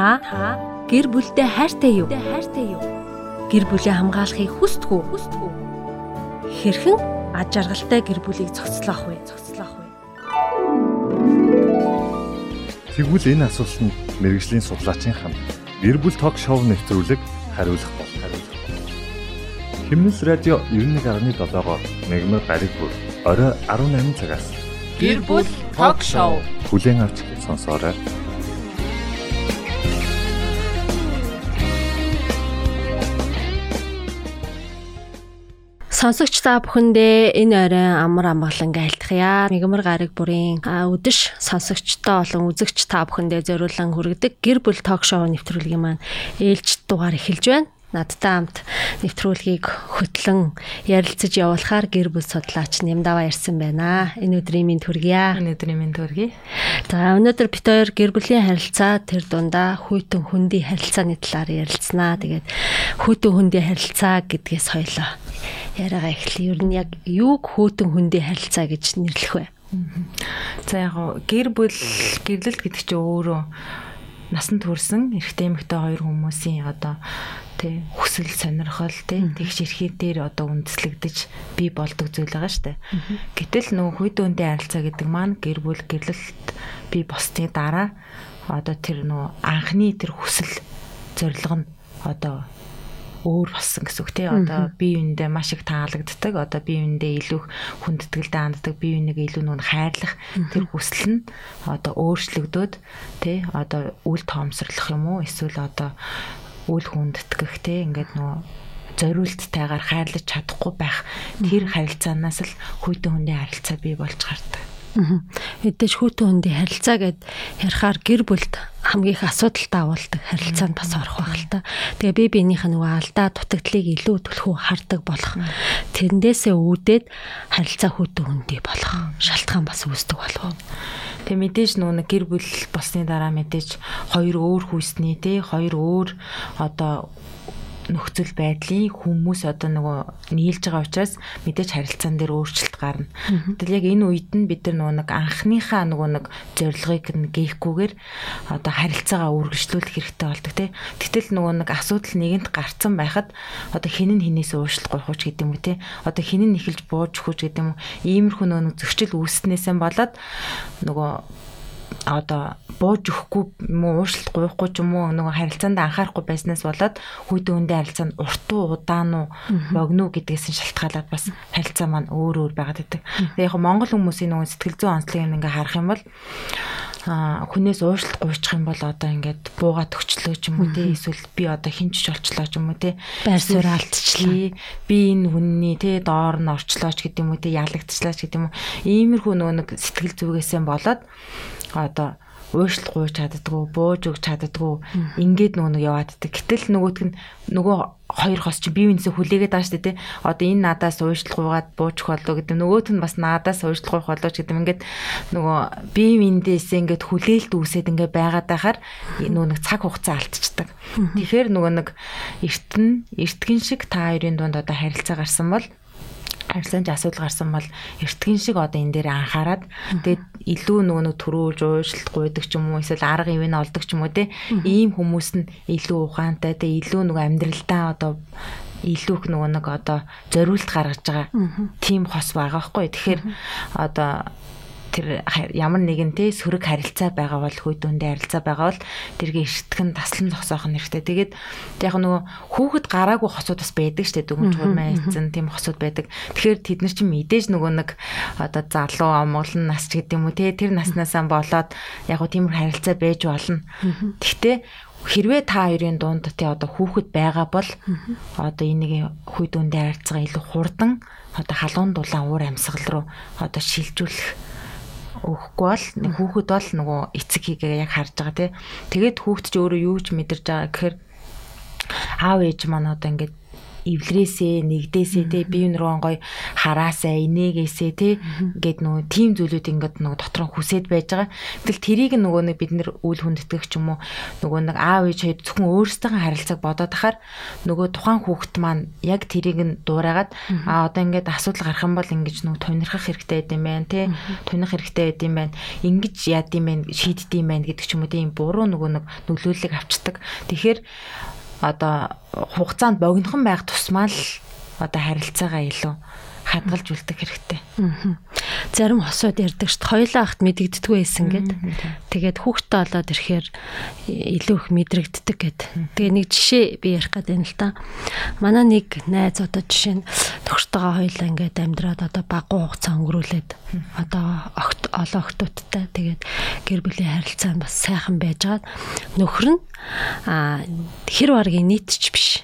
Та гэр бүлдээ хайртай юу? Хайртай юу? Гэр бүлээ хамгаалахыг хүсдэг үү? Хүсдэг үү? Хэрхэн аж аргалтай гэр бүлийг зохицлоох вэ? Зохицлоох вэ? Тэгвэл энэ асуултанд мэрэгжлийн судлаачийн хамт гэр бүл ток шоу нэвтрүүлэг хариулах бол хариулах. Химнэс радио 91.7-оор мегмар гариг бүр орой 18 цагаас Гэр бүл ток шоу хүлээн авч сонсоорой. Сонсогч та бүхэндээ энэ орой амар амгалан айлтгая. Мигмар гараг бүрийн өдөш сонсогчтой болон үзэгч та бүхэндээ зориулан хүргэдэг гэр бүл ток шоу нэвтрүүлгийн маань ээлж дугаар эхэлж байна надтай хамт нэвтрүүлгийг хөтлөн ярилцаж явуулахаар гэр бүл судлаач Нямдава ярьсан байна. Энэ өдрийн минь төргийа. Энэ өдрийн минь төргий. За өнөөдөр бид хоёр гэр бүлийн харилцаа тэр дундаа хүйтэн хүндий харилцааны талаар ярилцсанаа. Тэгээд хүйтэн хүндий харилцаа гэдгээс хоёлоо яриагаа эхлэе. Ер нь яг юуг хүйтэн хүндий харилцаа гэж нэрлэх вэ? За яг гэр бүл гэрлэлт гэдэг чинь өөрөө насан турсан эрэгтэй эмэгтэй хоёр хүмүүсийн одоо тий хүсэл сонирхол тий тэгш эрхий дээр одоо үндэслэгдэж бий болдог зүйл байгаа штэ. Гэтэл нөгөө хүйд өндөө харилцаа гэдэг маань гэр бүл гэрлэлт бий босны дараа одоо тэр нөгөө анхны тэр хүсэл зорилго нь одоо өөр болсон гэсэн үг тий одоо бие биендээ маш их таалагддаг. Одоо бие биендээ илүү хүндэтгэлтэй ханддаг бие бинийгээ илүү нүн хайрлах тэр хүсэл нь одоо өөрчлөгдөөд тий одоо үл тоомсорлох юм уу? Эсвэл одоо үл хүндэтгэх тий ингээд нөгөө зориулттайгаар хайрлаж чадахгүй байх тэр харилцаанаас л хүйтэн хүндийн харилцаа бий болж гардаг. Эдэж хүүтэн хүндийн харилцаа гэд ярихаар гэр бүлд хамгийн их асуудалтай агуулдаг харилцаанд бас орох байх л та. Тэгээ би биенийх нь нөгөө алдаа дутагдлыг илүү төлхөө хардаг болох. Тэрнээсээ үүдээд харилцаа хүүтэн хүндий болох шалтгаан бас үүсдэг болов. Тэг мэдээж нөгөө гэр бүл болсны дараа мэдээж хоёр өөр хүүсний те хоёр өөр одоо нөхцөл байдлын хүмүүс одоо нөгөө нийлж байгаа учраас мэдээж харилцаан дээр өөрчлөлт гарна. Тэгэл яг энэ үед нь бид нар нөгөө нэг анхныхаа нөгөө нэг зорилгыг нь гээхгүйгээр одоо харилцаагаа үргэлжлүүлэх хэрэгтэй болдог тий. Гэтэл нөгөө нэг асуудал нэгэнт гарцсан байхад одоо хин нь хинээс уушлах гойхууч гэдэг юм уу тий. Одоо хин нь эхэлж бууж өгч гэдэг юм. Иймэрхүү нөгөө зөрчил үүснээсээ болоод нөгөө одоо бууж өгөхгүй юм уу уушлалт гуйхгүй ч юм уу нөгөө харилцаанд анхаарахгүй байснаас болоод хүйдэн үндэ харилцаанд урт уу удаан уу богино гэдгээс нь шалтгаалаад бас харилцаа маань өөр өөр байгаад байдаг. Тэгээ яг Монгол хүмүүсийн нөгөө сэтгэл зүйн онцлог юм ингээ харах юм бол а хүнээс уушлалт гуйчих юм бол одоо ингээд буугаад өгчлөө ч юм уу те эсвэл би одоо хинчж олчлоо ч юм уу те. Байр суурь алдчихлаа. би энэ хүнний те доор нь орчлоо ч гэдэг юм уу те ялагдчихлаа ч гэдэг юм уу. Иймэрхүү нөгөө нэг сэтгэл зүгээсээ болоод одоо уушлах гуйж чаддгүй, бууж өгч чаддгүй ингээд нөгөө нэг яваад идэг. Гэтэл нөгөөтг нь нөгөө хоёр хос чи бие биенээсээ хүлээгээд байгаа шүү дээ. Одоо энэ надаас уушлах гуйгаад буучих болоо гэдэг. Нөгөөт нь бас надаас уушлах гуйх болоо ч гэдэг. Ингээд нөгөө бие биендээсээ ингээд хүлээлт үүсээд ингээд байгаад байхаар нөгөө нэг цаг хугацаа алдчихдаг. Тэгэхээр нөгөө нэг эртэн эртгэн шиг та хоёрын дунд одоо харилцаа гарсан бол харилцаанд асуудал гарсан бол эртгэн шиг одоо энэ дээр анхаарад тэгээд илүү нөгөө нэг төрүүлж уушлалт гуйдаг ч юм уу эсвэл арга ивэн олдог ч юм уу те ийм хүмүүс нь илүү ухаантай те илүү нөгөө амьдралдаа одоо илүү их нөгөө нэг одоо зориулт гаргаж байгаа тийм хос байгаа хгүй тэгэхээр одоо тэр ямар нэгэн те сөрөг харилцаа байгаа бол хүйдүүндээ харилцаа байгаа бол тэргээ иштгэн таслан зогсоох нь хэрэгтэй. Тэгээд яг нөгөө хүүхэд гараагүй хосууд бас байдаг штэ дүгнж хурмаа эцэн тийм хосууд байдаг. Тэгэхээр тэд нар чинь мэдээж нөгөө нэг одоо залуу амгалан нас ч гэдэг юм уу те тэр наснаасаа болоод яг гоо тийм харилцаа байж болно. Гэхдээ хэрвээ та хоёрын дунд тий одоо хүүхэд байгаа бол одоо энийг хүйд үндэ харилцаа илүү хурдан одоо халуун дулаан уур амьсгал руу одоо шилжүүлэх өгөхгүй бол хүүхэд бол нөгөө эцэг хийгээ яг харж байгаа тий. Тэгээд хүүхэд ч өөрөө юу ч мэдэрж байгаа гэхээр аав ээж маань одоо ингээд эвлэрээсээ нэгдээсээ те бие нуруу гоё хараасаа инээгээсээ те ингээд нөгөө тим зүйлүүд ингээд нөгөө дотор нь хүсээд байж байгаа. Тэгэл тэрийг нөгөө нэг бид нэр үйл хүндэтгэх ч юм уу нөгөө нэг аав ээж хоёр зөвхөн өөрсдийнхээ харилцааг бодоод тахаар нөгөө тухайн хүүхэд маань яг тэрийг нь дуурайгаад а одоо ингээд асуудал гарах юм бол ингэж нөгөө тунирхах хэрэгтэй байд юм байна те тунирх хэрэгтэй байд юм байна. Ингэж яад юм байна шийддэм байна гэдэг ч юм уу тийм буруу нөгөө нэг нөлөөллийг авчдаг. Тэгэхээр одоо хугацаанд богинохон байх тусмаа л одоо харилцаагаа илүү хадгалж үлдэх хэрэгтэй. Зарим хосууд ярьдаг шүү дээ. Хоёлаа ахт мэдэгддэггүй байсан гэд. Тэгээд хүүхдтэй болоод ирэхээр илүү их мэдрэгддэг гэд. Тэгээ нэг жишээ би ярих гэдэг юм л та. Манай нэг найз одоо жишээ нь төгштөгөө хоёлаа ингээд амьдраад одоо багуу хугацаа өнгөрүүлээд одоо огт олон охтуудтай тэгээд гэр бүлийн харилцаа бас сайхан байжгаад нөхөр нь хэр баргийн нийтч биш.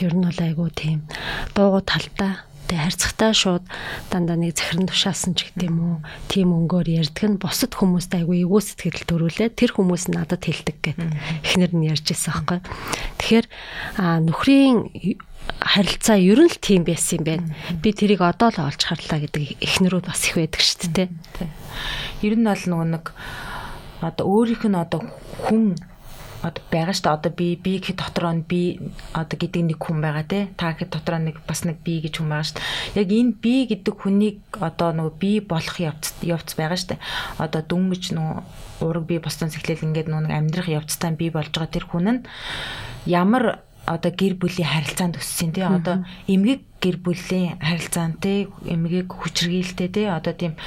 Ер нь бол айгу тийм дуугу талтай Тэ харьцагтай шууд дандаа нэг захиран тушаасан ч гэдэм үү. Тим өнгөөр ярьдаг нь бусад хүмүүст айгүй эвгүй сэтгэл төрүүлээ. Тэр хүмүүс надад хэлдэг гэд эхнэр нь ярьж байсан байхгүй. Тэгэхээр нөхрийн харилцаа ер нь л тийм байсан юм байна. Би тэрийг одоо л олж харлаа гэдэг эхнэрүүд бас их байдаг шүү дээ. Ер нь бол нөгөө нэг одоо өөрийнх нь одоо хүн одоо байгаа шүү дээ. Одоо би би гэхэд дотроо нь би одоо гэдэг нэг хүн байгаа те. Та гэхэд дотроо нэг бас нэг би гэж хүн байгаа шүү дээ. Яг энэ би гэдэг хүнийг одоо нөгөө би болох явц явц байгаа шүү дээ. Одоо дүнгэж нөгөө ураг би бостон сэхлэл ингээд нөгөө амьдрах явцтай би болж байгаа тэр хүн нь ямар одоо гэр бүлийн харилцаанд өссөн тий одоо эмгэг гэр бүлийн харилцаантай эмгээг хүчрхийлтэй тий. Одоо тийм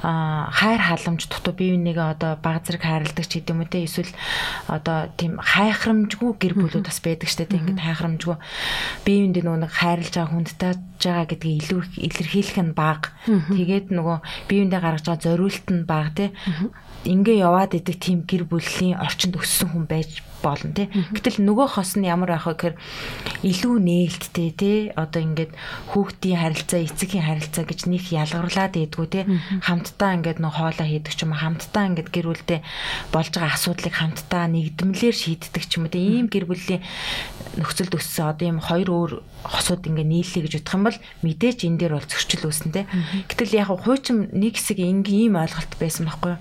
хайр халамж дутуу бие бинийгээ одоо баг зэрэг хайрладаг ч гэдэм үү тий эсвэл одоо тийм хайхрамжгүй гэр бүлүүд бас байдаг штэ тий ингээд хайхрамжгүй. Бие биендээ нөгөө нэг хайрлаж байгаа хүнд тааж байгаа гэдгийг илүү илэрхийлэх нь баг тэгээд нөгөө бие биендээ гаргаж байгаа зориулт нь баг тий ингээ яваад идэг тийм гэр бүлийн орчинд өссөн хүн байж болно тий. Гэтэл нөгөө хос нь ямар байх вэ гэхээр илүү нээлттэй тий. Одоо ингээд хүүхдийн харилцаа, эцгийн харилцаа гэж нэг ялгарлаад идэггүй тий. Хамтдаа ингээд нөө хоолоо хийдэг ч юм уу, хамтдаа ингээд гэр бүлдээ болж байгаа асуудлыг хамтдаа нэгдмэлээр шийддэг ч юм уу тий. Ийм гэр бүлийн нөхцөлд өссөн одоо ийм хоёр өөр хосууд ингээ нийллээ гэж бодох юм бол мэдээч энэ дээр бол зөрчил үүснэ. Гэтэл яг хуучин нэг хэсэг ингийн ийм ойлголт байсан байхгүй юу?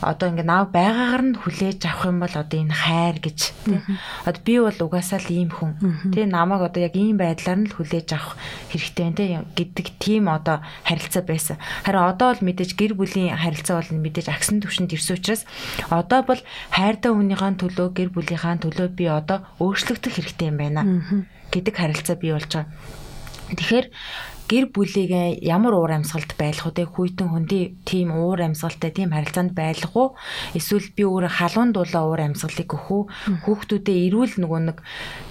одоо ингээ нав байгаагаар нь хүлээж авах юм бол одоо энэ хайр гэж тий. Одоо би бол угаасаа л ийм хүн. Тий намайг одоо яг ийм байдлаар нь л хүлээж авах хэрэгтэй тий гэдэг тийм одоо харилцаа байсан. Харин одоо бол мэдээж гэр бүлийн харилцаа бол мэдээж агсан төвшөнд ирсэн учраас одоо бол хайртай хүнийхээ төлөө гэр бүлийнхаа төлөө би одоо өөрчлөгдөх хэрэгтэй юм байна гэдэг харилцаа бий болж байгаа. Тэгэхээр гэр бүлийгээ ямар уур амьсгалд байлах вэ? Хүйтэн хүндий тийм уур амьсгалтай тийм харилцаанд байлах уу? Эсвэл би өөрөө халуун дулаа уур амьсгалыг өгөх үү? Хүүхдүүдээ эрүүл нөгөө нэг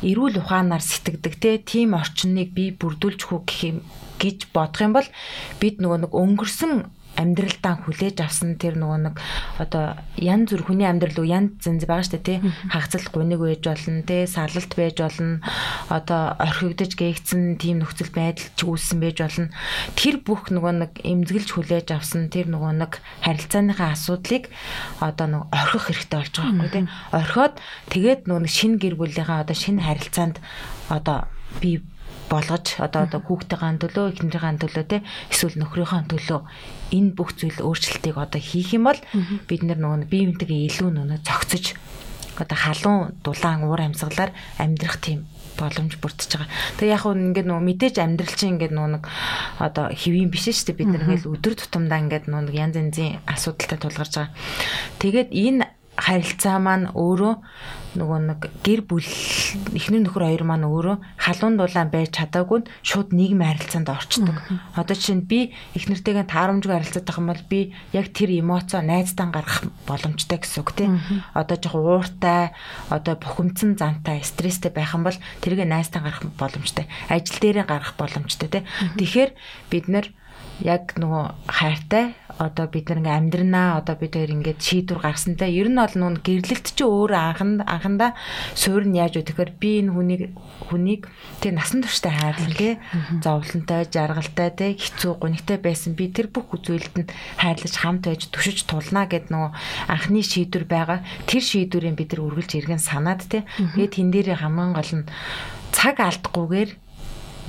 эрүүл ухаанаар сэтгэдэг тийм орчныг би бүрдүүлж хүү гэх юм гэж бодох юм бол бид нөгөө нэг өнгөрсөн амьдралдаа хүлээж авсан тэр нөгөө нэг одоо янз бүр хүний амьдрал уу янз зэнз байгаа штэ тий. Хагцал гуниг байж болно тий салалт байж болно одоо орхигдож гээгцэн тийм нөхцөл байдал ч үүссэн байж болно. Тэр бүх нөгөө нэг эмзэглэж хүлээж авсан тэр нөгөө нэг харилцааныхаа асуудлыг одоо нэг орхих хэрэгтэй болж байгаа байхгүй тий. Орхиод тэгээд нөгөө шинэ гэр бүлийнхаа одоо шинэ харилцаанд одоо би болгож одоо одоо хүүхдийн төлөө эхнэрийн төлөө те эсвэл нөхрийнхээ төлөө энэ бүх зүйл өөрчлөлтийг одоо хийх юм бол бид нар нөгөө бие бинтэйгээ илүү нөгөө зөгцөж одоо халуун дулаан уур амьсгалаар амьдрах тийм боломж бүрдэж байгаа. Тэгээ яг хөө ингээд нөгөө мэдээж амьдрал чинь ингээд нөгөө нэг одоо хэвийн биш шүү дээ бид нар ингээл өдөр тутамдаа ингээд нөгөө янз янзын асуудалтай тулгарч байгаа. Тэгээд энэ харилцаа маань өөрөө нөгөө нэг гэр бүл эхнэр нөхөр хоёр маань өөрөө халуун дулаан байж чадаагүй шууд нийгмийн харилцаанд орчдөг. Одоо чинь би эхнэртэйгээ таарамжгүй харилцаад байх юм бол би яг тэр эмоцоо найздаа гаргах боломжтой гэсэн үг тийм. Одоо жоо ууртай, одоо бухимдсан зантай, стресстэй байх юм бол тэргээ найздаа гаргах боломжтой. Ажил дээрээ гаргах боломжтой тийм. Тэгэхээр бид нэр яг нөгөө хайртай. Одоо бид нэг амьдрнаа. Одоо бид ингээд шийдвэр гаргасантай ер нь бол нүн гэрлэлт чи өөр анхан анхандаа суурь нь яаж өдөхээр би энэ хүнийг хүнийг тэг насан турштай хайрлан тий. Зовлонтой жаргалтай тий хэцүү гонигтай байсан. Би тэр бүх үзүүлэлт нь хайрлаж хамт байж түшиж тулнаа гэд нөгөө анхны шийдвэр байгаа. Тэр шийдвэрийг бид нар үргэлж эргэн санаад тий. Тэгээд тэн дээр хамгийн гол нь цаг алдахгүйгээр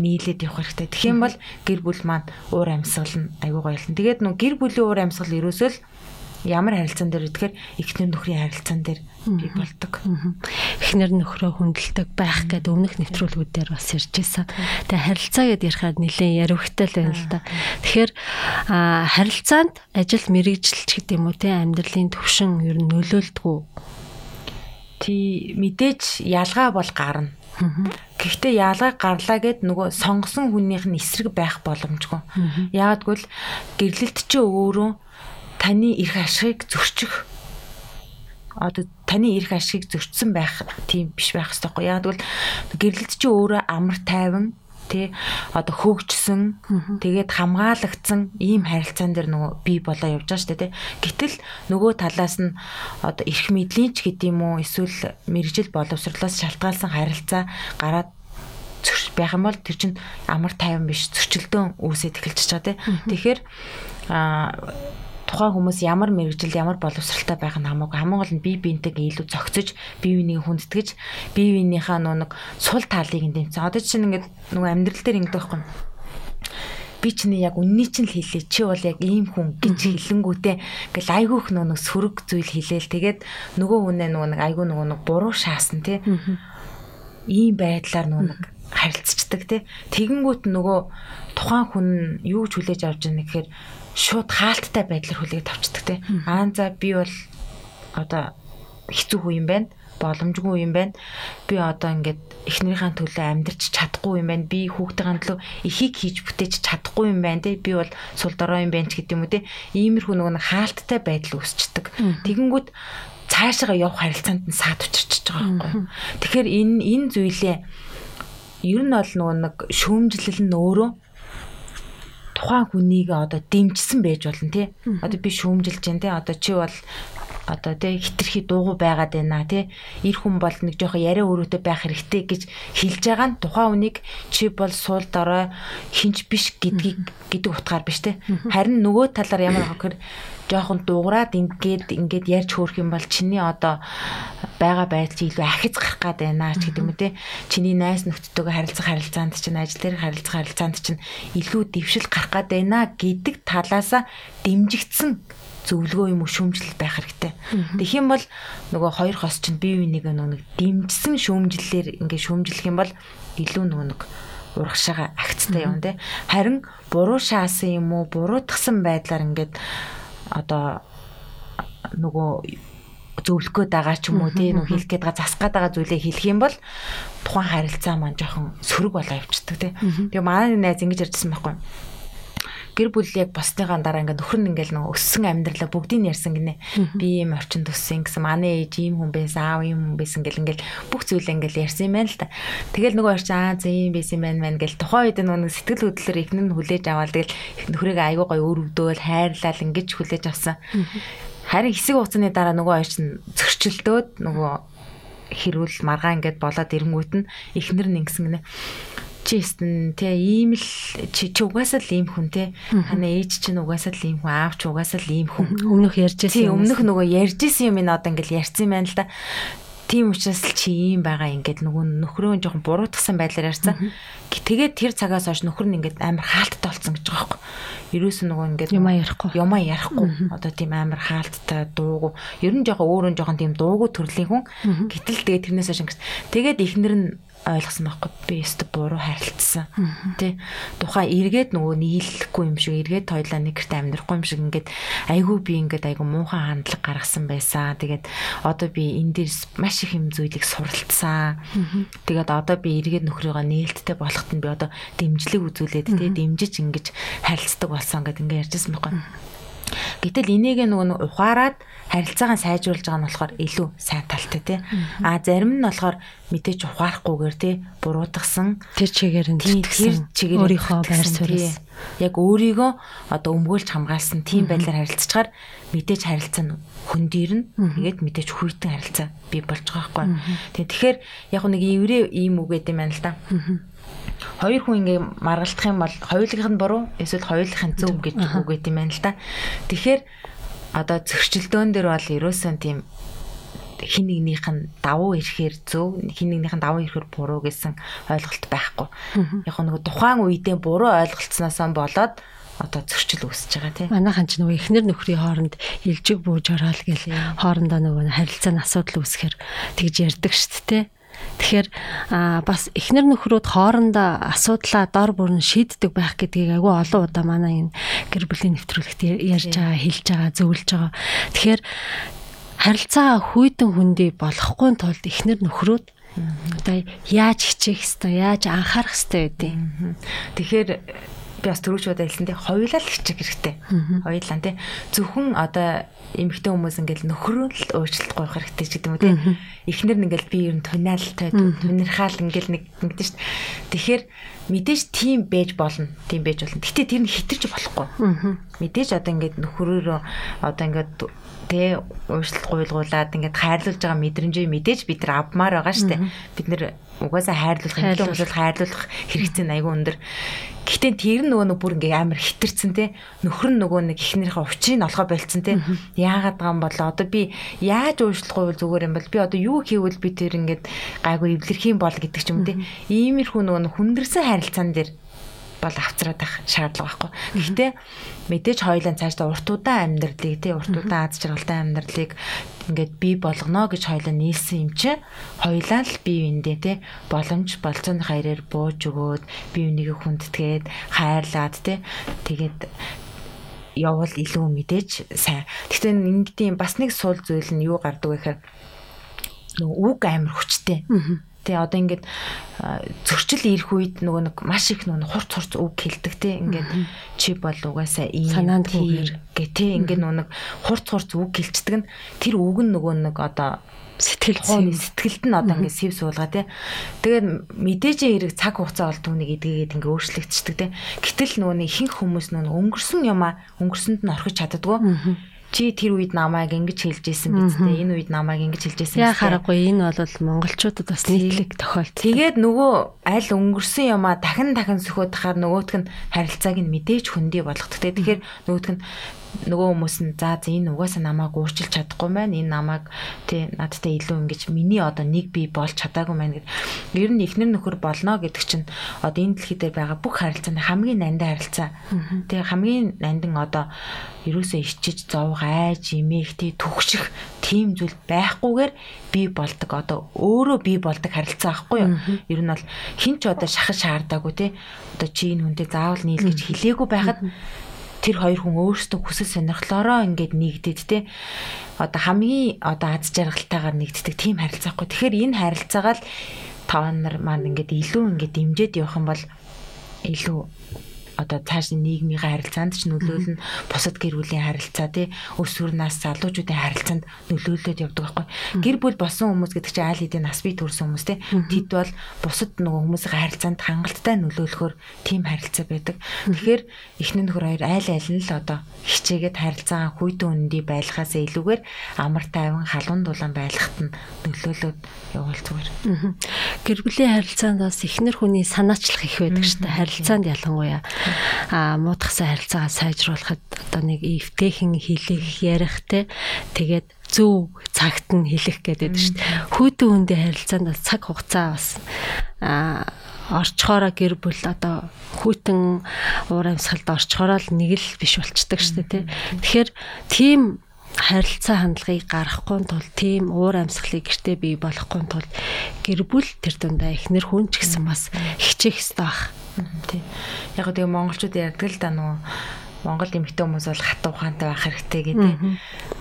нийлээд явах хэрэгтэй. Тэгэх юм бол гэр бүл маань уур амьсгал нь аюу гоёлно. Тэгээд нөө гэр бүлийн уур амьсгал ерөөсөө л ямар харилцаан дээр гэхээр эхнэр нөхрийн харилцаан дээр бий болдог. Эхнэр нөхрөө хүндэлдэг байх гэдэг өмнөх нэвтрүүлгүүдээр бас ярьж байсан. Тэгээ харилцаа гэдээ ярихаар нэлээд яривхтай л байна л да. Тэгэхээр харилцаанд ажил мэрэгжилч гэдэг юм уу те амьдралын төвшин ер нь нөлөөлдгүү. Тий мэдээж ялгаа бол гарна. Гэхдээ яалгаа гарлаа гэд нөгөө сонгосон хүнийх нь эсрэг байх боломжгүй. Яагад гэвэл гэрлэлт чи өөрөө таны эрх ашигыг зөрчих одоо таны эрх ашигыг зөрчсөн байх тийм биш байх хэрэгтэй. Яг тэгвэл гэрлэлт чи өөрөө амар тайван тий. Одоо хөгжсөн тэгээд хамгаалагдсан ийм харилцаан дээр нөгөө бий болоо явж байгаа шүү дээ тий. Гэтэл нөгөө талаас нь одоо эрх мэдлийн ч гэдэм үү эсвэл мэрэгжил боловсрлоос шалтгаалсан харилцаа гараад байх юм бол тэр чинь амар тайван биш зөрчилдөөн үүсээд эхэлж байгаа тий. Тэгэхээр а тухайн хүмүүс ямар мэрэгжил ямар боловсралтай байх нь хамаагүй. Хамгийн гол нь бие биентэйгээ илүү зохицож бие биенийг хүндэтгэж бие биенийхээ нөө нэг сул талыг нь дэмцэн. Одоо чинь ингээд нөгөө амьдрал дээр ингэдэг байхгүй би чиний яг үнний чинь л хэлээ. Чи бол яг ийм хүн гэж хэлэнгүүтээ ингээл айгүйх нөө нэг сөрөг зүйл хэлээл. Тэгээд нөгөө хүнээ нөгөө нэг айгүй нөгөө нэг буруу шаасан тий. Ийм байдлаар нөгөө нэг харилцдаг тий тэгэнгүүт нөгөө тухайн хүн юу ч хүлээж авч байгаа нэхээр шууд хаалттай байдлаар хүлээж авчдаг те. Аа за би бол одоо хэцүү хүн юм байна боломжгүй юм байна. Би одоо ингээд эхнэрийнхээ төлөө амьдрч чадахгүй юм байна. Би хүүхдийн төлөө ихийг хийж бүтээж чадахгүй юм байна те. Би бол сул дорой юм байна ч гэдэг юм уу те. Иймэрхүү нөгөө хаалттай байдал үүсчдэг. Тэгэнгүүт цаашаа явах харилцаанд нь саад учирчж байгаа байхгүй. Тэгэхээр энэ энэ зүйлээ ер нь бол нөгөө нэг шүүмжлэл нь өөрөө тухайн хүнийг одоо дэмжсэн байж болно тий. Одоо би шүүмжилж जैन тий. Одоо чи бол одоо тий хитрхи дуугүй байгаад байна тий. Ир хүн бол нэг жоохон яриа өрөөтэй байх хэрэгтэй гэж хэлж байгаа нь тухайн хүнийг чи бол суул дорой хинч биш гэдгийг гэдэг утгаар биш тий. Харин нөгөө талаар ямар гэхээр жоохон дуурайд ингээд ингээд ярьж хөөрөх юм бол чиний одоо байгаа байдал чи илүү ахиц гарах гад байна ч гэдэг юм те чиний найс нөхдөдөө харилцах харилцаанд чинь ажил дээр харилцах харилцаанд чинь илүү дэвшил гарах гад байна гэдэг талаасаа дэмжигдсэн зөвлөгөө юм уу шүүмжлэл байх хэрэгтэй. Тэгэх юм бол нөгөө хоёр хос чинь бие биенийг нэг дэмжсэн шүүмжлэлээр ингээ шүүмжлэх юм бол илүү нөгөө нэг урагшаага агцтай юм те. Харин буруу шаасан юм уу буруутгсан байдлаар ингээд одоо нөгөө зөвлөх гээд байгаа ч юм уу тийм нэг хэлэх гээд байгаа засах гээд байгаа зүйлээ хэлэх юм бол тухайн харилцаа маань жоохон сөрөг болоо явчихдаг тийм. Тэгээ манай найз ингэж ярьжсэн байхгүй гэр бүл яг босныхаа дараа ингээд нөхөр нь ингээд нөгөө өссөн амьдралаа бүгдийг ярьсан гинэ. Би ийм орчинд өссөн гэсэн манай ээж ийм хүн байсан, аав ийм хүн байсан гэл ингээд бүх зүйлээ ингээд ярьсан юм байна л та. Тэгэл нөгөө орчин аа зэ ийм байсан байна мэн гэл тухайн үед нөгөө сэтгэл хөдлөлөөр ихнэр нь хүлээж аваад тэгэл нөхрийг айгуу гой өрөвдөөл хайрлал ингэж хүлээж авсан. Харин хэсэг хугацааны дараа нөгөө орчин зөрчилдөөд нөгөө хэрүүл маргаан ингээд болоод ирэнгүүт нь ихнэр нь ингэсэн гинэ чи стэн те ийм л чи угаасаа л ийм хүн те. Хана ээж чинь угаасаа л ийм хүн аав чи угаасаа л ийм хүн. Өмнөх ярьжсэн юм өмнөх нөгөө ярьжсэн юм энэ одоо ингээл ярьсан байна л да. Тийм учраас л чи ийм байгаа ингээд нөгөө нөхрөө жоохон буруутгсан байдлаар ярьсан тэгээд тэр цагаас хойш нөхөр нь ингээд амар хаалттай болсон гэж байгаа байхгүй ерөөс нь нөгөө ингээд юмаа ярихгүй. Юмаа ярихгүй. Одоо тийм амар хаалттай дуугүй. Ер нь жоохон өөрөө жоохон тийм дуугүй төрлийн хүн. Гэтэл тэгээд тэрнээс хойш ингээд тэгээд ихнэр нь ойлгосон байхгүй би өстө буруу харилцсан. Тий тухайн эргээд нөгөө нийлэхгүй юм шиг эргээд тойлоо нэг гэрт амьдрахгүй юм шиг ингээд айгүй би ингээд айгүй муухан хандлага гаргасан байсан. Тэгээд одоо би энэ дээр маш их юм зүйлийг суралцсан. Тэгээд одоо би эргээд нөхрийгөө нээлттэй болоход нь би одоо дэмжлэг үзүүлээд тий дэмжиж ингэж харилцдаг болсон гэдэг ингээд ярьжсэн байхгүй Гэтэл энийг нөгөө ухаарад харилцаагаа сайжруулж байгаа нь болохоор илүү сайн талтай тий. А зарим нь болохоор мэдээч ухаарахгүйгээр тий буруутгасан. Тэр чигээр нь тэр чигээр өөрийнхөө байр суурьас яг өөрийгөө одоо өмгөөлж хамгаалсан тийм байдлаар харилцчихаар мэдээч харилцаа нь хөндөрн тэгээд мэдээч хүйтэн харилцаа бий болж байгаа байхгүй. Тэгэхээр яг нэг еврей ийм үг гэдэг юм байна л да хоёр хүн ингээ маргалдах юм бол хоёулынх нь буруу эсвэл хоёулынх нь зөв гэж үгээд юм байна л да. Тэгэхээр одоо зөрчилдөөн дээр бол ерөөсөн тийм хин нэгнийх нь давуу ирэхээр зөв хин нэгнийх нь давуу ирэхээр буруу гэсэн ойлголт байхгүй. Яг нэг тухайн үедээ буруу ойлголцсноос болоод одоо зөрчил үүсэж байгаа тийм. Манайхан ч нөгөө эхнэр нөхрийн хооронд илжиг бууж ороод гэл хоорондоо нөгөө харилцааны асуудал үүсэхээр тэгж ярьдаг шүү дээ. Тэгэхээр бас эхнэр нөхрүүд хоорондоо асуудлаа дор бүрэн шийддэг байх гэдгийг агүй олон удаа манай энэ гэр бүлийн нэвтрүүлэгт ярьж байгаа, хэлж байгаа, зөвлөж байгаа. Тэгэхээр харилцаа хүйтэн хүндий болохгүй тулд эхнэр нөхрүүд одоо яаж хичээх хэвээр яаж анхаарах хэвээр байдیں۔ Тэгэхээр би бас түрүүчүүд хэлсэн тий хоёулаа л хичээх хэрэгтэй. Хоёулаа тий зөвхөн одоо эмэгтэй хүмүүс ингээл нөхрөө л уучлалт гойх хэрэгтэй ч гэдэг юм тий. Эхнэр нь ингээл би ер нь тунаалтай тунирхаал ингээл нэг ингэдэж шít. Тэгэхээр мэдээж тийм байж болно. Тийм байж болно. Гэтэ тэр нь хитэрч болохгүй. Мэдээж одоо ингээд нөхрөөрөө одоо ингээд тэ уушлалт гуйлгуулад ингээд хайрлуулж байгаа мэдрэмжээ мэдээж бид нар авмаар байгаа штэ. Бид нар угаасаа хайрлуулах, хайрлуулах, хайрлуулах хэрэгцээ айгүй өндөр. Гэхдээ тэр нь нөгөө нэг бүр ингээ амар хитэрсэн те нөхөр нь нөгөө нэг ихнэрийнхээ учрыг олгоо болцсон те. Яагаад юм бол одоо би яаж уушлахгүй зүгээр юм бол би одоо юу хийвэл би тэр ингээд гайгүй эвлэрх юм бол гэдэг ч юм те. Иймэрхүү нөгөө хүндэрсэн харилцаан дээр бол авцраад байх шаардлага байхгүй. Гэхдээ мэдээж хоёулаа цаашдаа урт удаан амьдралыг тий урт удаан аз жаргалтай амьдралыг ингээд бий болгоно гэж хоёулаа нийлсэн юм чи хоёулаа л бие биендээ тий боломж болцооны хаяраар бууж өгөөд бие бинийгээ хүндэтгээд хайрлаад тий тэгээд явал илүү мэдээж сайн. Гэхдээ ингэдэм бас нэг сул зүйл нь юу гардаг вэ гэхээр нөгөө үг амар хүчтэй. Тэ одоо ингээд зөрчил ирэх үед нөгөө нэг маш их нөгөө хурц хурц үг хэлдэг те ингээд чи бол угаасаа ийм санаанд хүүгэр гэ те ингээд нөгөө нэг хурц хурц үг хэлцдэг нь тэр үг нь нөгөө нэг одоо сэтгэл хууны сэтгэлд нь одоо ингээд сэв суулгаа тий. Тэгээд мэдээжээ хэрэг цаг хугацаа болдог нэг эдгээд ингээд өөрчлөгдчихдөг тий. Гэтэл нөгөө нэг ихэнх хүмүүс нөгөө өнгөрсөн юмаа өнгөрсөнд нь орхиж чаддгүй чи тэр үед намайг ингэж хэлж исэн биз дээ. Энэ үед намайг ингэж хэлж исэн. Яа харахгүй энэ бол монголчуудад бас нийтлэг тохиолдол. Тэгээд нөгөө аль өнгөрсөн юмаа дахин дахин сөхөд тахаар нөгөөтг нь харилцааг нь мэдээж хөндөй болгодог. Тэгэхээр нөгөөтг нь нөгөө хүмүүс нь за энэ угаасаа намайг уурчилж чадахгүй байна. Энэ намайг тий надтай илүү ингэж миний одоо нэг бий болж чадаагүй байна гэд. Ер нь ихнэр нөхөр болно гэдэг чинь одоо энэ дэлхий дээр байгаа бүх харилцааны хамгийн нандин харилцаа. Тий хамгийн нандин одоо ерөөсөө ичиж зовг айж имэх тий түгших тийм зүйл байхгүйгээр бий болдог одоо өөрөө бий болдог харилцаа ахгүй юу. Ер нь бол хин ч одоо шахаж шаардаагүй тий одоо чи энэ хүнтэй заавал нийлгэж хилээгүй байхад тэр хоёр хүн өөрсдөө хүсэл сонирхлоороо ингээд нэгдээд те одоо хамгийн одоо аз жаргалтайгаар нэгддэг тийм харилцаахгүй. Тэгэхээр энэ харилцаагаа л таван нар маань ингээд илүү ингээд дэмжиж явах юм бол илүү одоо цааш нийгмийн харилцаанд ч нөлөөлнө. Бусад гэр бүлийн харилцаа тий өсвөр нас залуучуудын харилцаанд нөлөөлөд явдаг байхгүй. Гэр бүл болсон хүмүүс гэдэг чинь айл хэдийн нас бий төрсэн хүмүүс тий. Тэд бол бусад нөгөө хүмүүсийн харилцаанд хангалттай нөлөөлөхөөр тийм харилцаа байдаг. Тэгэхээр эхнэр нөхөр хоёр айл айл нь л одоо хичээгээд харилцаа хүйтэн үнэндээ байлгахаас илүүгээр амар тайван халуун дулаан байлгахт нь нөлөөлөд явуул зүгээр гэр бүлийн харилцаанд бас эхнэр хүний санаачлах их байдаг шүү дээ. Харилцаанд ялангуяа а муудахсан харилцаагаа сайжруулахад одоо нэг эвтэйхэн хэлэх ярих те тэгээд зөв цагт нь хэлэх гэдэг шүү дээ. Хүүтэн хүндээ харилцаанд бол цаг хугацаа бас а орчхороо гэр бүл одоо хүүтэн уур амьсгалд орчхороо л нэг л биш болчдөг шүү дээ тий. Тэгэхээр тийм харилцаа хандлагыг гаргахгүй тул тийм уур амьсгалыг гэртээ бий болохгүй тул гэр бүл тэр дундаа эхнэр хүн ч гэсэн бас хичээх хэрэгтэй баг. Тий. Яг тэгээ монголчууд ярьдаг л да нөгөө Монгол эмэгтэй хүмүүс бол хатуу ухаантай байх хэрэгтэй гэдэг.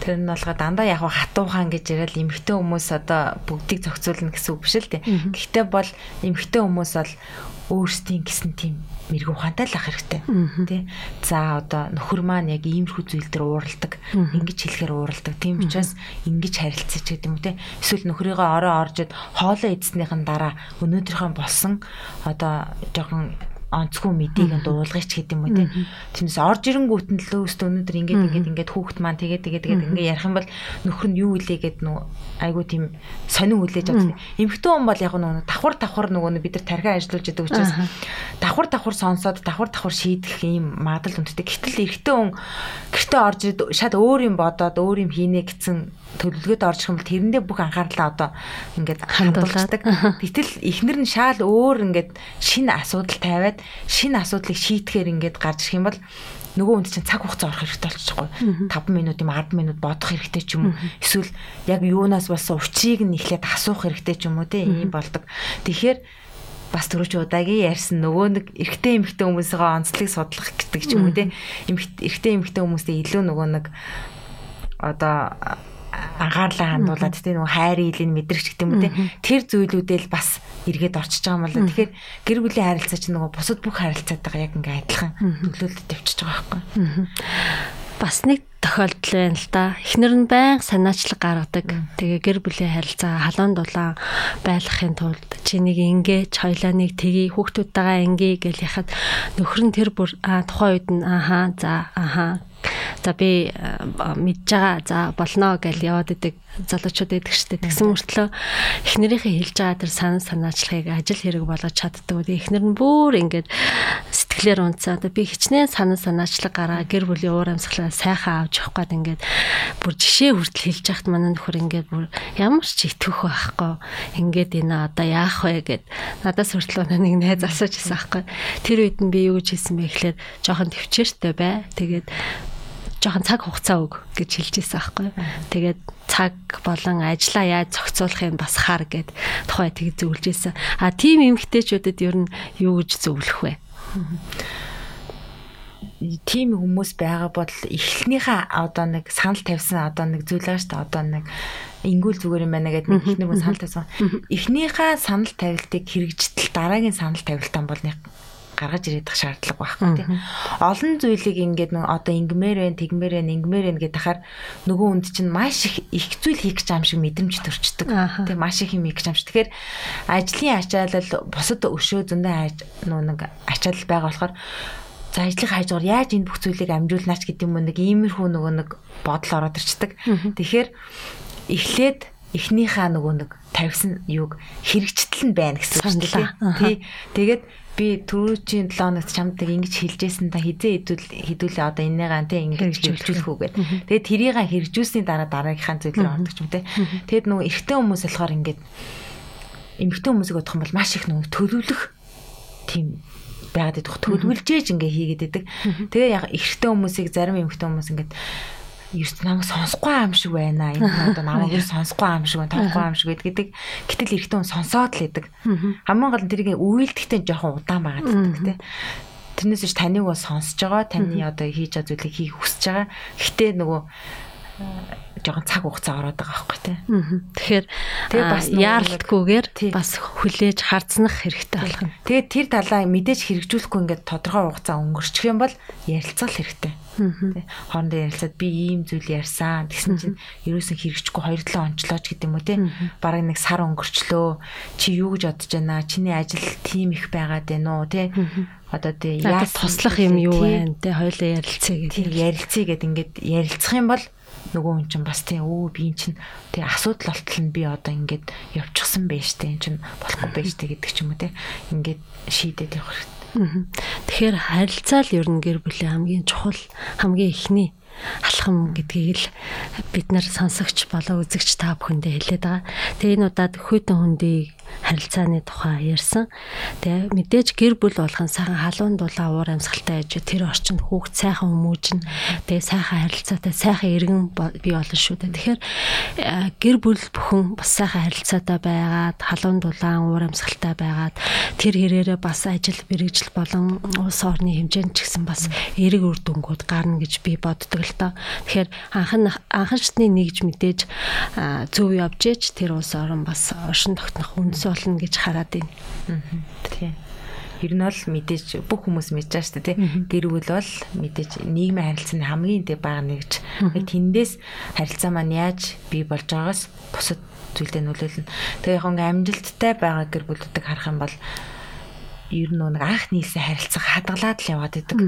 Тэр нь болгоо дандаа яг хатуу ухаан гэж яриад эмэгтэй хүмүүс одоо бүгдийг зохицуулна гэсэн үг биш л дээ. Гэхдээ бол эмэгтэй хүмүүс бол өөрсдийн гэсэн тийм мэрэгүү ухаантай л ах хэрэгтэй. Тэ. За одоо нөхөр маань яг иймэрхүү зүйл дээр ууралдаг. Ингиж хэлэхээр ууралдаг. Тийм учраас ингэж харилцаж гэдэг юм те. Эсвэл нөхрийгөө ороо оржод хоолоо идснийхэн дараа өнөөдрийнхөө болсон одоо жоохон онцгүй мэдийг дуулгыг ч гэдэг юм уу тийм. Тэрнээс орж ирэнгүүт нь л өөстө өнөөдөр ингээд ингээд ингээд хүүхэд маань тэгээд тэгээд тэгээд ингээд ярих юм бол нөхөр нь юу илээ гэд нөө айгуу тийм сонин хүлээж авдаг. Эмхтэн хүн бол яг нөгөө давхар давхар нөгөө бид нар тархиа ажиллуулж идэг учраас давхар давхар сонсоод давхар давхар шийдэх ийм магадлал өндөртэй. Гэтэл эрэгтэй хүн гэртээ орж ирээд шал өөр юм бодоод өөр юм хийнэ гэсэн төлөвлөгөөд орж ирэх юм бол тэрэндээ бүх анхаарлаа одоо ингээд хандуулдаг. Гэтэл эхнэр нь шаал өөр ингээд шинэ асуудал тавиад шинэ асуудлыг шийтгэхээр ингээд гарч ирэх юм бол нөгөө хүнд чинь цаг хугацаа орох хэрэгтэй болчихгүй. 5 минут юм 10 минут бодох хэрэгтэй ч юм уу. Эсвэл яг юунаас болсон учрыг нь эхлээд асуух хэрэгтэй ч юм уу те ийм болдог. Тэгэхээр бас түрүүч удаагийн ярьсан нөгөө нэг эрэгтэй эмэгтэй хүмүүсийн онцлог судлах гэдэг ч юм уу те эрэгтэй эмэгтэй хүмүүстэй илүү нөгөө нэг одоо анхаарлаа хандуулаад тийм нөгөө хайр илийн мэдрэгч гэдэг юм те. Тэр зүйлүүдэл бас эргээд орчиж байгаа юм бол тэгэхээр гэр бүлийн харилцаа чинь нөгөө бусад бүх харилцаатайгаа яг ингээ адилхан нөлөөлөлт тавьчихж байгаа байхгүй. Бас нэг тохиолдол байна л да. Эхнэр нь баян санаачлаг гаргадаг. Тэгээ гэр бүлийн харилцаа халуун дулаан байлгахын тулд чи нэг ингээ хоёлаа нэг тгий хүүхдүүдтэйгээ ингээ гэж яхад нөхөр нь тэр бүр тухайн үед нь ааха за ааха За би мэдж байгаа. За болно гэж яваад идэг залуучууд шүү дээ. Тэгсэн мөртлөө эхнэрийнхээ хэлж байгаа тэр сан санаачлагыг ажил хэрэг болгож чаддаг. Эхнэр нь бүр ингээд сэтгэлээр унцаа. Би хичнээн санаа санаачлаг гараа гэр бүлийн уур амьсгалаа сайхан авч явах гээд ингээд бүр жишээ хүртэл хэлж яхад манай нөхөр ингээд бүр ямар ч итгэх байхгүй. Ингээд энэ одоо яах вэ гэд надаас хүртэл нэг найз асууж ирсэн байхгүй. Тэр үед нь би юу гэж хэлсэн бэ гэхлээр жоохон төвчээртэй бай. Тэгээд жоохон цаг хугацаа өг гэж хэлж ирсэн аахгүй. Тэгээд цаг болон ажлаа яаж зохицуулахыг бас хар гэд тухай тэг зөвлөж ирсэн. А тийм эмгтээчүүдэд ер нь юу гэж зөвлөх вэ? тийм хүмүүс байгаа бол эхлэнийхээ одоо нэг санал тавьсан одоо нэг зүйл байгаа шүү дээ одоо нэг ингүүл зүгээр юм байна гэдэг нэг нэг санал тавьсан. Эхнийхээ санал тавилтыг хэрэгжтэл дараагийн санал тавилтаа бол гаргаж ирээд их шаардлага байхгүй тийм. Олон зүйлийг ингээд нэг одоо ингмээр вэ, тэгмээр вэ, ингмээр вэ гэдэг хахаар нөгөө үнд чинь маш их их зүйл хийх гэж юм шиг мэдрэмж төрчдөг. Тийм маш их юм хийх гэж юм шиг. Тэгэхээр ажлын ачаалал бусад өшөө зөндөө нөө нэг ачаалал байгаа болохоор за ажлын хажуугаар яаж энэ бүх зүйлийг амжуулнаач гэдэг юм нэг иймэрхүү нөгөө нэг бодол ороод ирчдэг. Тэгэхээр эхлээд эхнийхээ нөгөө нэг тавьсан юг хэрэгжтэл нь байна гэсэн үг шүү дээ. Тий. Тэгээд би түрүүчийн 7 хоногт чамд ингэж хэлжсэн та хизээ хэдүүл хэдүүлээ одоо энэгаа те ингэж хэрэгжүүлэх үү гэд. Тэгээд тэрийг хэрэгжүүлсний дараа дараагийнхаа зүйлээр ордог юм те. Тэгэд нөгөө эрэгтэй хүмүүс болохоор ингэж эмэгтэй хүмүүсийг бодох юм бол маш их нөгөө төлөвлөх тийм байгаад идэх төлөвлөжээж ингээ хийгээд идэг. Тэгээ яг эрэгтэй хүмүүсийг зарим эмэгтэй хүмүүс ингээд ерөөс намайг сонсохгүй аим шиг байна. Энэ одоо намайг ер сонсохгүй аим шиг байна, тоохгүй аим шиг гэдэг. Гэтэл эрэгтэй хүн сонсоод л идэг. Хамгийн гол нь тэрийг үйлдэхтэй жоохон удаан байгаад байдаг те. Тэрнээс ч таныг бас сонсож байгаа, таны одоо хийж байгаа зүйлийг хийх хүсэж байгаа. Гэтэ нөгөө жоохон цаг хугацаа ороод байгаа байхгүй тий. Тэгэхээр тэгээ бас яаралтгүйгээр бас хүлээж харцнах хэрэгтэй болох юм. Тэгээд тэр талаа мэдээж хэрэгжүүлэхгүй ингээд тодорхой хугацаа өнгөрчих юм бол ярилцгал хэрэгтэй. Тий. Хоорондоо ярилцаад би ийм зүйл ярьсан. Тэгсэн чинь ерөөсөн хэрэгжихгүй 2-7 онцлооч гэдэг юм уу тий. Бараг нэг сар өнгөрчлөө. Чи юу гэж бодож байна? Чиний ажил тийм их байгаад байна уу тий? одоо тий яаж туслах юм юу вэ? Тэ хоёлаа ярилцъя гэдэг. Ярилцъя гэдэг ингээд ярилцах юм бол нөгөө хүн чинь бас тийм өө би эн чинь тэгээ асуудал болтол нь би одоо ингээд явчихсан байж тээ эн чинь болохгүй байж тээ гэдэг ч юм уу те ингээд шийдээд явах хэрэгтэй. Тэгэхээр харилцаа л ер нь гэр бүлийн хамгийн чухал хамгийн ихний алхам гэдгийг л бид нар сонсогч болоо үзэгч та бүхэндээ хэлээд байгаа. Тэгээ энэ удаад хөтөн хүндийг харилцааны тухай ярьсан. Тэгээ мэдээж гэр бүл болгон сайхан халуун дулаан уур амьсгалтай аж тэр орчинд хүүхд сайхан хүмүүжин тэгээ сайхан харилцаатай сайхан иргэн бий болно шүү дээ. Тэгэхээр э, гэр бүл бүхэн бас сайхан харилцаатай байгаад халуун дулаан уур амьсгалтай байгаад тэр хэрээрээ бас ажил мэрэгжил болон улс орны хэмжээнд ч гэсэн бас эрэг үр дүнгууд гарна гэж би боддог л тоо. Тэгэхээр анхан анханчны нэгж мэдээж зөв явж ээж тэр улс орн бас оршин тогтнох үндэс болно гэж хараад байна. Тийм. Ер нь бол мэдээж бүх хүмүүс мэдж байгаа шүү дээ тий. Гэр бүл бол мэдээж нийгмийн харилцааны хамгийн дэ бага нэгж. Тэндээс харилцаа маань яаж бий болж байгаагаас бусад зүйлдээ нөлөөлнө. Тэгээ яг ингээ амжилттай байгаа гэр бүлүүдийг харах юм бол ер нь нэг анх нийлсэн харилцаа хадгалаад л яваад идэг.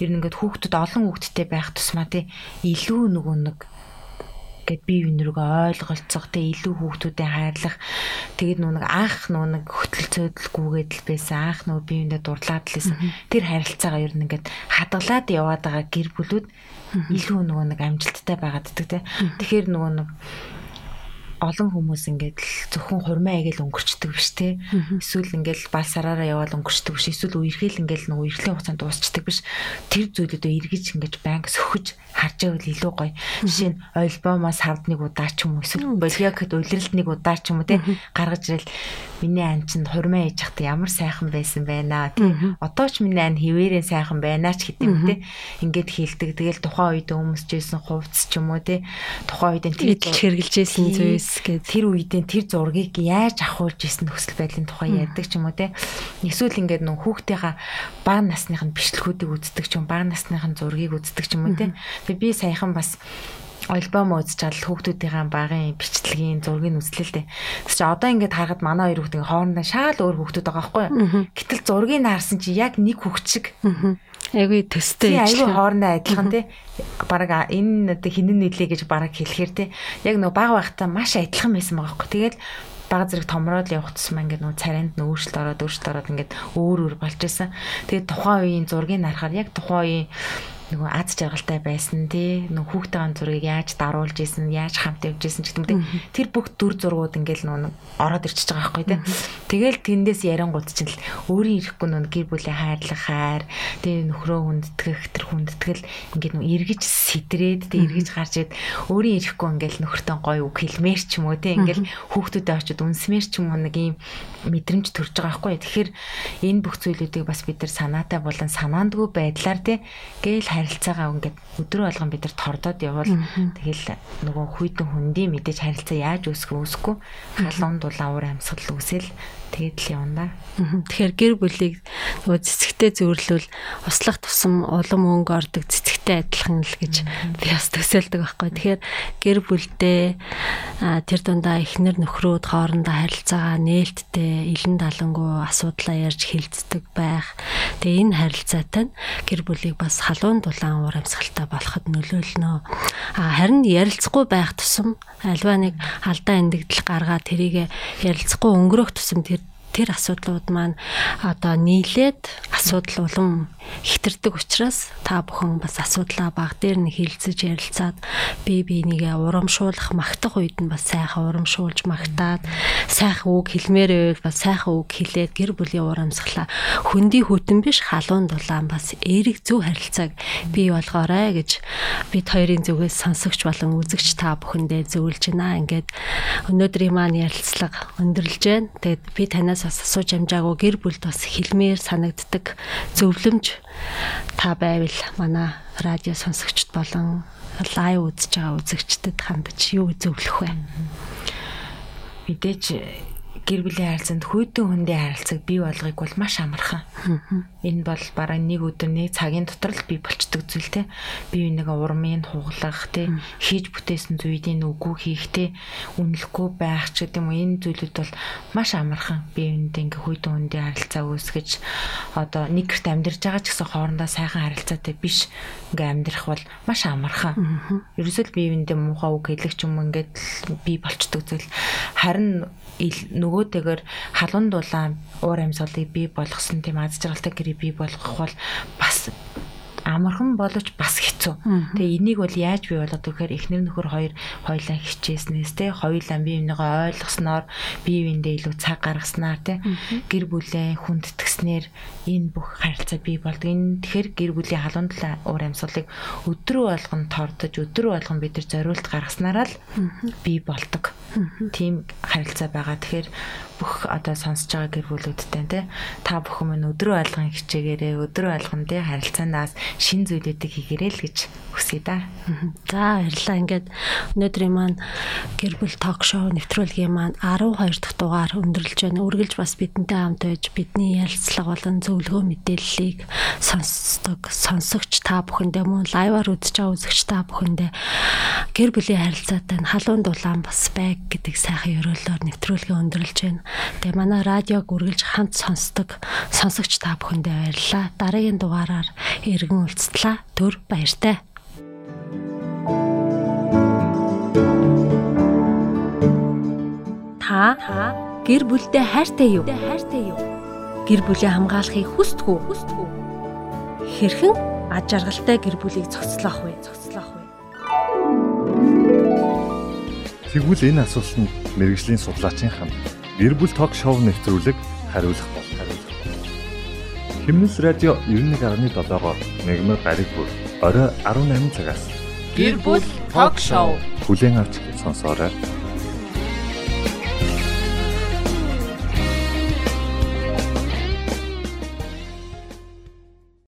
Ер нь ингээд хүүхдүүд олон хүүхдтэй байх тусмаа тий илүү нөгөө нэг ингээд бие биенрүүгээ ойлголцох те илүү хүүхдүүдэд хайрлах. Тэгээд нүг анх нүг хөтөл цөөдөлгүйгээд л байсан. Анх нүг бие биендээ дурдлаад л байсан. Тэр харилцаагаа ер нь ингээд хадгалаад яваад байгаа гэр бүлүүд илүү нөгөө нэг амжилттай байгаад ддэг те. Тэгэхээр нөгөө нэг олон хүмүүс ингээд л зөвхөн хурмаа аяг л өнгөрчдөг биш те. Эсвэл ингээд бал сараараа яваад өнгөрчдөг биш. Эсвэл үерхэл ингээд нэг үерхлийн хугацаанд дуусчдаг биш. Тэр зүйлүүдөө эргэж ингээд банк сөхөж харж байвал илүү гоё. Жишээ нь альбомоос хавд нэг удаа ч юм уу эсвэл болиокд улиралд нэг удаа ч юм уу те гаргаж ирэл миний ан чинь хурмаа ээж хахта ямар сайхан байсан байна тий. Одоо ч миний ан хിവэрэн сайхан байна ч гэдэг юм те. Ингээд хийлдэг. Тэгэл тухайн үед өмсөж исэн хувцс ч юм уу те. Тухайн үед тэр хэрэгжилж исэн зүйлс гэд тэр үедээ тэр зургийг яаж авахулж исэн нөхцөл байдлын тухай ярьдаг ч юм уу те. Эсвэл ингээд нөх хүүхдийнхаа бага насных нь бичлэгүүдийг үздэг ч юм бага насных нь зургийг үздэг ч юм уу те. Тэгээ би саяхан бас альбом үзэж чад хүүхдүүдийн багын бичлэгийн л дээ. Тэс чи одоо ингээд харахад манай хоёр хүүхдийн хоорондоо шаал өөр хүүхдүүд байгаа байхгүй юу? Гэтэл зургийг наарсан чи яг нэг хүүхд шиг. Айгүй төстэй. Айгүй хоорондоо адилхан тий. Бараг энэ одоо хинэн нийлээ гэж бараг хэлэхээр тий. Яг нөгөө баг байхдаа маш адилхан байсан байгаа байхгүй. Тэгээд бага зэрэг томроод явах тусмаа ингээд нөө царайнд нөө өөрчлөлт ороод өөрчлөлт ороод ингээд өөр өөр болж исэн. Тэгээд тухайн үеийн зургийг харахаар яг тухайн үеийн нөгөө аз жаргалтай байсан тий. Нөгөө хүүхдийн зургийг яаж даруулж исэн яаж хамт явж исэн гэдэг юм тэр бүх дүр зургууд ингээл нөгөө ороод ирчихэж байгаа байхгүй тий. Тэгэл тэндээс ярингууд чинь л өөрийн ирэхгүй нөгөө гэр бүлийн хайрлах хайр тий нөхрөө хүндэтгэх тэр хүндэтгэл ингээд нөгөө эргэж сэтрээд тий эргэж гарч ид өөрийн ирэхгүй ингээл нөхөртөө гоё үг хэлмээр ч юм уу тий ингээл хүүхдүүдэд очиод үнсмээр ч юм уу нэг юм мэдрэмж төрж байгаа байхгүй. Тэгэхээр энэ бүх зүйлүүдийг бас бид нар санаатай болон санаандгүй байдлаар тий гээл харилцаагаа ингээд өдрөө болгон бид нар тордоод явбал тэгэл нөгөө хүйтэн хүндий мэдээж харилцаа яаж үүсэх үүсэхгүй. Халуун дулаан уур амьсгал үүсэл тэгээд л явна. Тэгэхээр гэр бүлийг нөгөө цэцэгтэй зөөрлөл услах тусам улам мөнгө ордог цэцэгтэй адилхан л гэж би бас төсөөлдөг байхгүй. Тэгэхээр гэр бүлдээ тэр дундаа эхнэр нөхрөөд хоорондоо харилцаагаа нээлттэй илэн далангуу асуудлаа ярьж хилцдэг байх. Тэгээ энэ харилцаатай нь гэр бүлийг бас халуун дулаан уур амьсгалтай болоход нөлөөлнө. Харин ярилцахгүй байх тусам альва нэг алдаа эндэгдэл гаргаад тэрийг ярилцахгүй өнгөрөх тусам тэр тэр асуудлууд маань одоо нийлээд асуудал улам хитэрдэг учраас та бүхэн бас асуудлаа баг дээр нь хилцэж ярилцаад бие бинийгээ урамшуулах магтах үед нь бас сайхан урамшуулж магтаад сайхан үг хэлмээр байвал бас сайхан үг хэлээд гэр бүлийн урамсгалаа хөндөй хөтөн биш халуун дулаан бас эерэг зөв харилцааг бий болгоорой гэж бид хоёрын зүгээс сонсогч болон үзэгч та бүхэндээ зөвлөж байна. Ингээд өнөөдрийн маань ярилцлага өндөрлж байна. Тэгээд би танаас бас асууж амжаагүй гэр бүлд бас хэлмээр санагддаг зөвлөмж та байвал манай радио сонсогчд болон лайв үзэж байгаа үзэгчдэд хандаж юу зөвлөх вэ? Мэдээж гэр бүлийн харилцаанд хүйдэн хүндээ харилцааг бий болгохыг бол маш амархан. Энэ бол бараг нэг өдөр нэг цагийн дотор л бий болчдөг зүйл те. Бие бинийгээ урмын хуглах те, хийж бүтээсэн зүйлийн үгүй хийх те, үнэлэхгүй байх ч гэдэг юм энэ зүйлүүд бол маш амархан бие биендээ ингээ хүйдэн хүндээ харилцаа үүсгэж одоо нэг гэрт амьдарч байгаа ч гэсэн хоорондоо сайхан харилцаатай биш ингээ амьдрах бол маш амархан. Ерөөсөө бие биендээ муухай үг хэлэх ч юм ингээд бий болчдөг зүйл. Харин нөгөөтэйгэр халуун дулаан уур амьсгалыг бий болгосон тийм аз жаргалтай гэрээ бий болгох бол бас амархан боловч бас хэцүү. Тэгээ энийг бол яаж бий болгох гэхээр эхнэр нөхөр хоёр хоёлаа хичээснээс те хоёулаа бие бинийгаа ойлгосноор бие биендээ илүү цаг гаргаснаар те гэр бүлээ хүндэтгснээр энэ бүх харилцаа бий болдог. Энэ тэгэхээр гэр бүлийн халуун талаа уур амьсгалыг өдрөө болгон тордож өдрөө болгон бид нар зориулт гаргаснараа л бий болдог. Тийм харилцаа байгаа. Тэгэхээр бүх одоо сонсож байгаа гэр бүлүүдтэй те та бүхэн минь өдрөө алган хичээгээрээ өдрөө алган те харилцаанаас шин зүйлүүдийг хийгээрэй л гэж хүсье да. За баярлалаа. Ингээд өнөөдрийн маань гэр бүл ток шоу нэвтрүүлгийн маань 12 дахь дугаар өндөрлж байна. Үргэлж бас бидэнтэй хамт байж бидний ярилцлага болон зөвлөгөө мэдээллийг сонсдог сонсогч та бүхэндээ мөн лайваар үзэж байгаа үзэгч та бүхэндээ гэр бүлийн харилцаатай халуун дулаан бас байг гэдэг сайхан ёроолоор нэвтрүүлгээ өндөрлж байна. Тэгээ манай радиог үргэлж хамт сонсдог сонсогч та бүхэндээ баярлалаа. Дараагийн дугаараар иргэн уулзтлаа. Төр баяртай. Та гэр бүлдээ хайртай юу? Гэр бүлээ хамгаалахыг хүсдэг үү? Хэрхэн аж аргалтай гэр бүлийг зохицлоох вэ? Тэгвэл энэ асуултанд мэрэгжлийн судлаачийн хамт гэр бүл ток шоу нэвтрүүлэг хариулах бол хариулах. Химнэс радио 91.7-оор мегмар гариг бүр орой 18 цагаас Гэр бүл ток шоу бүлээн авч сонсоорой.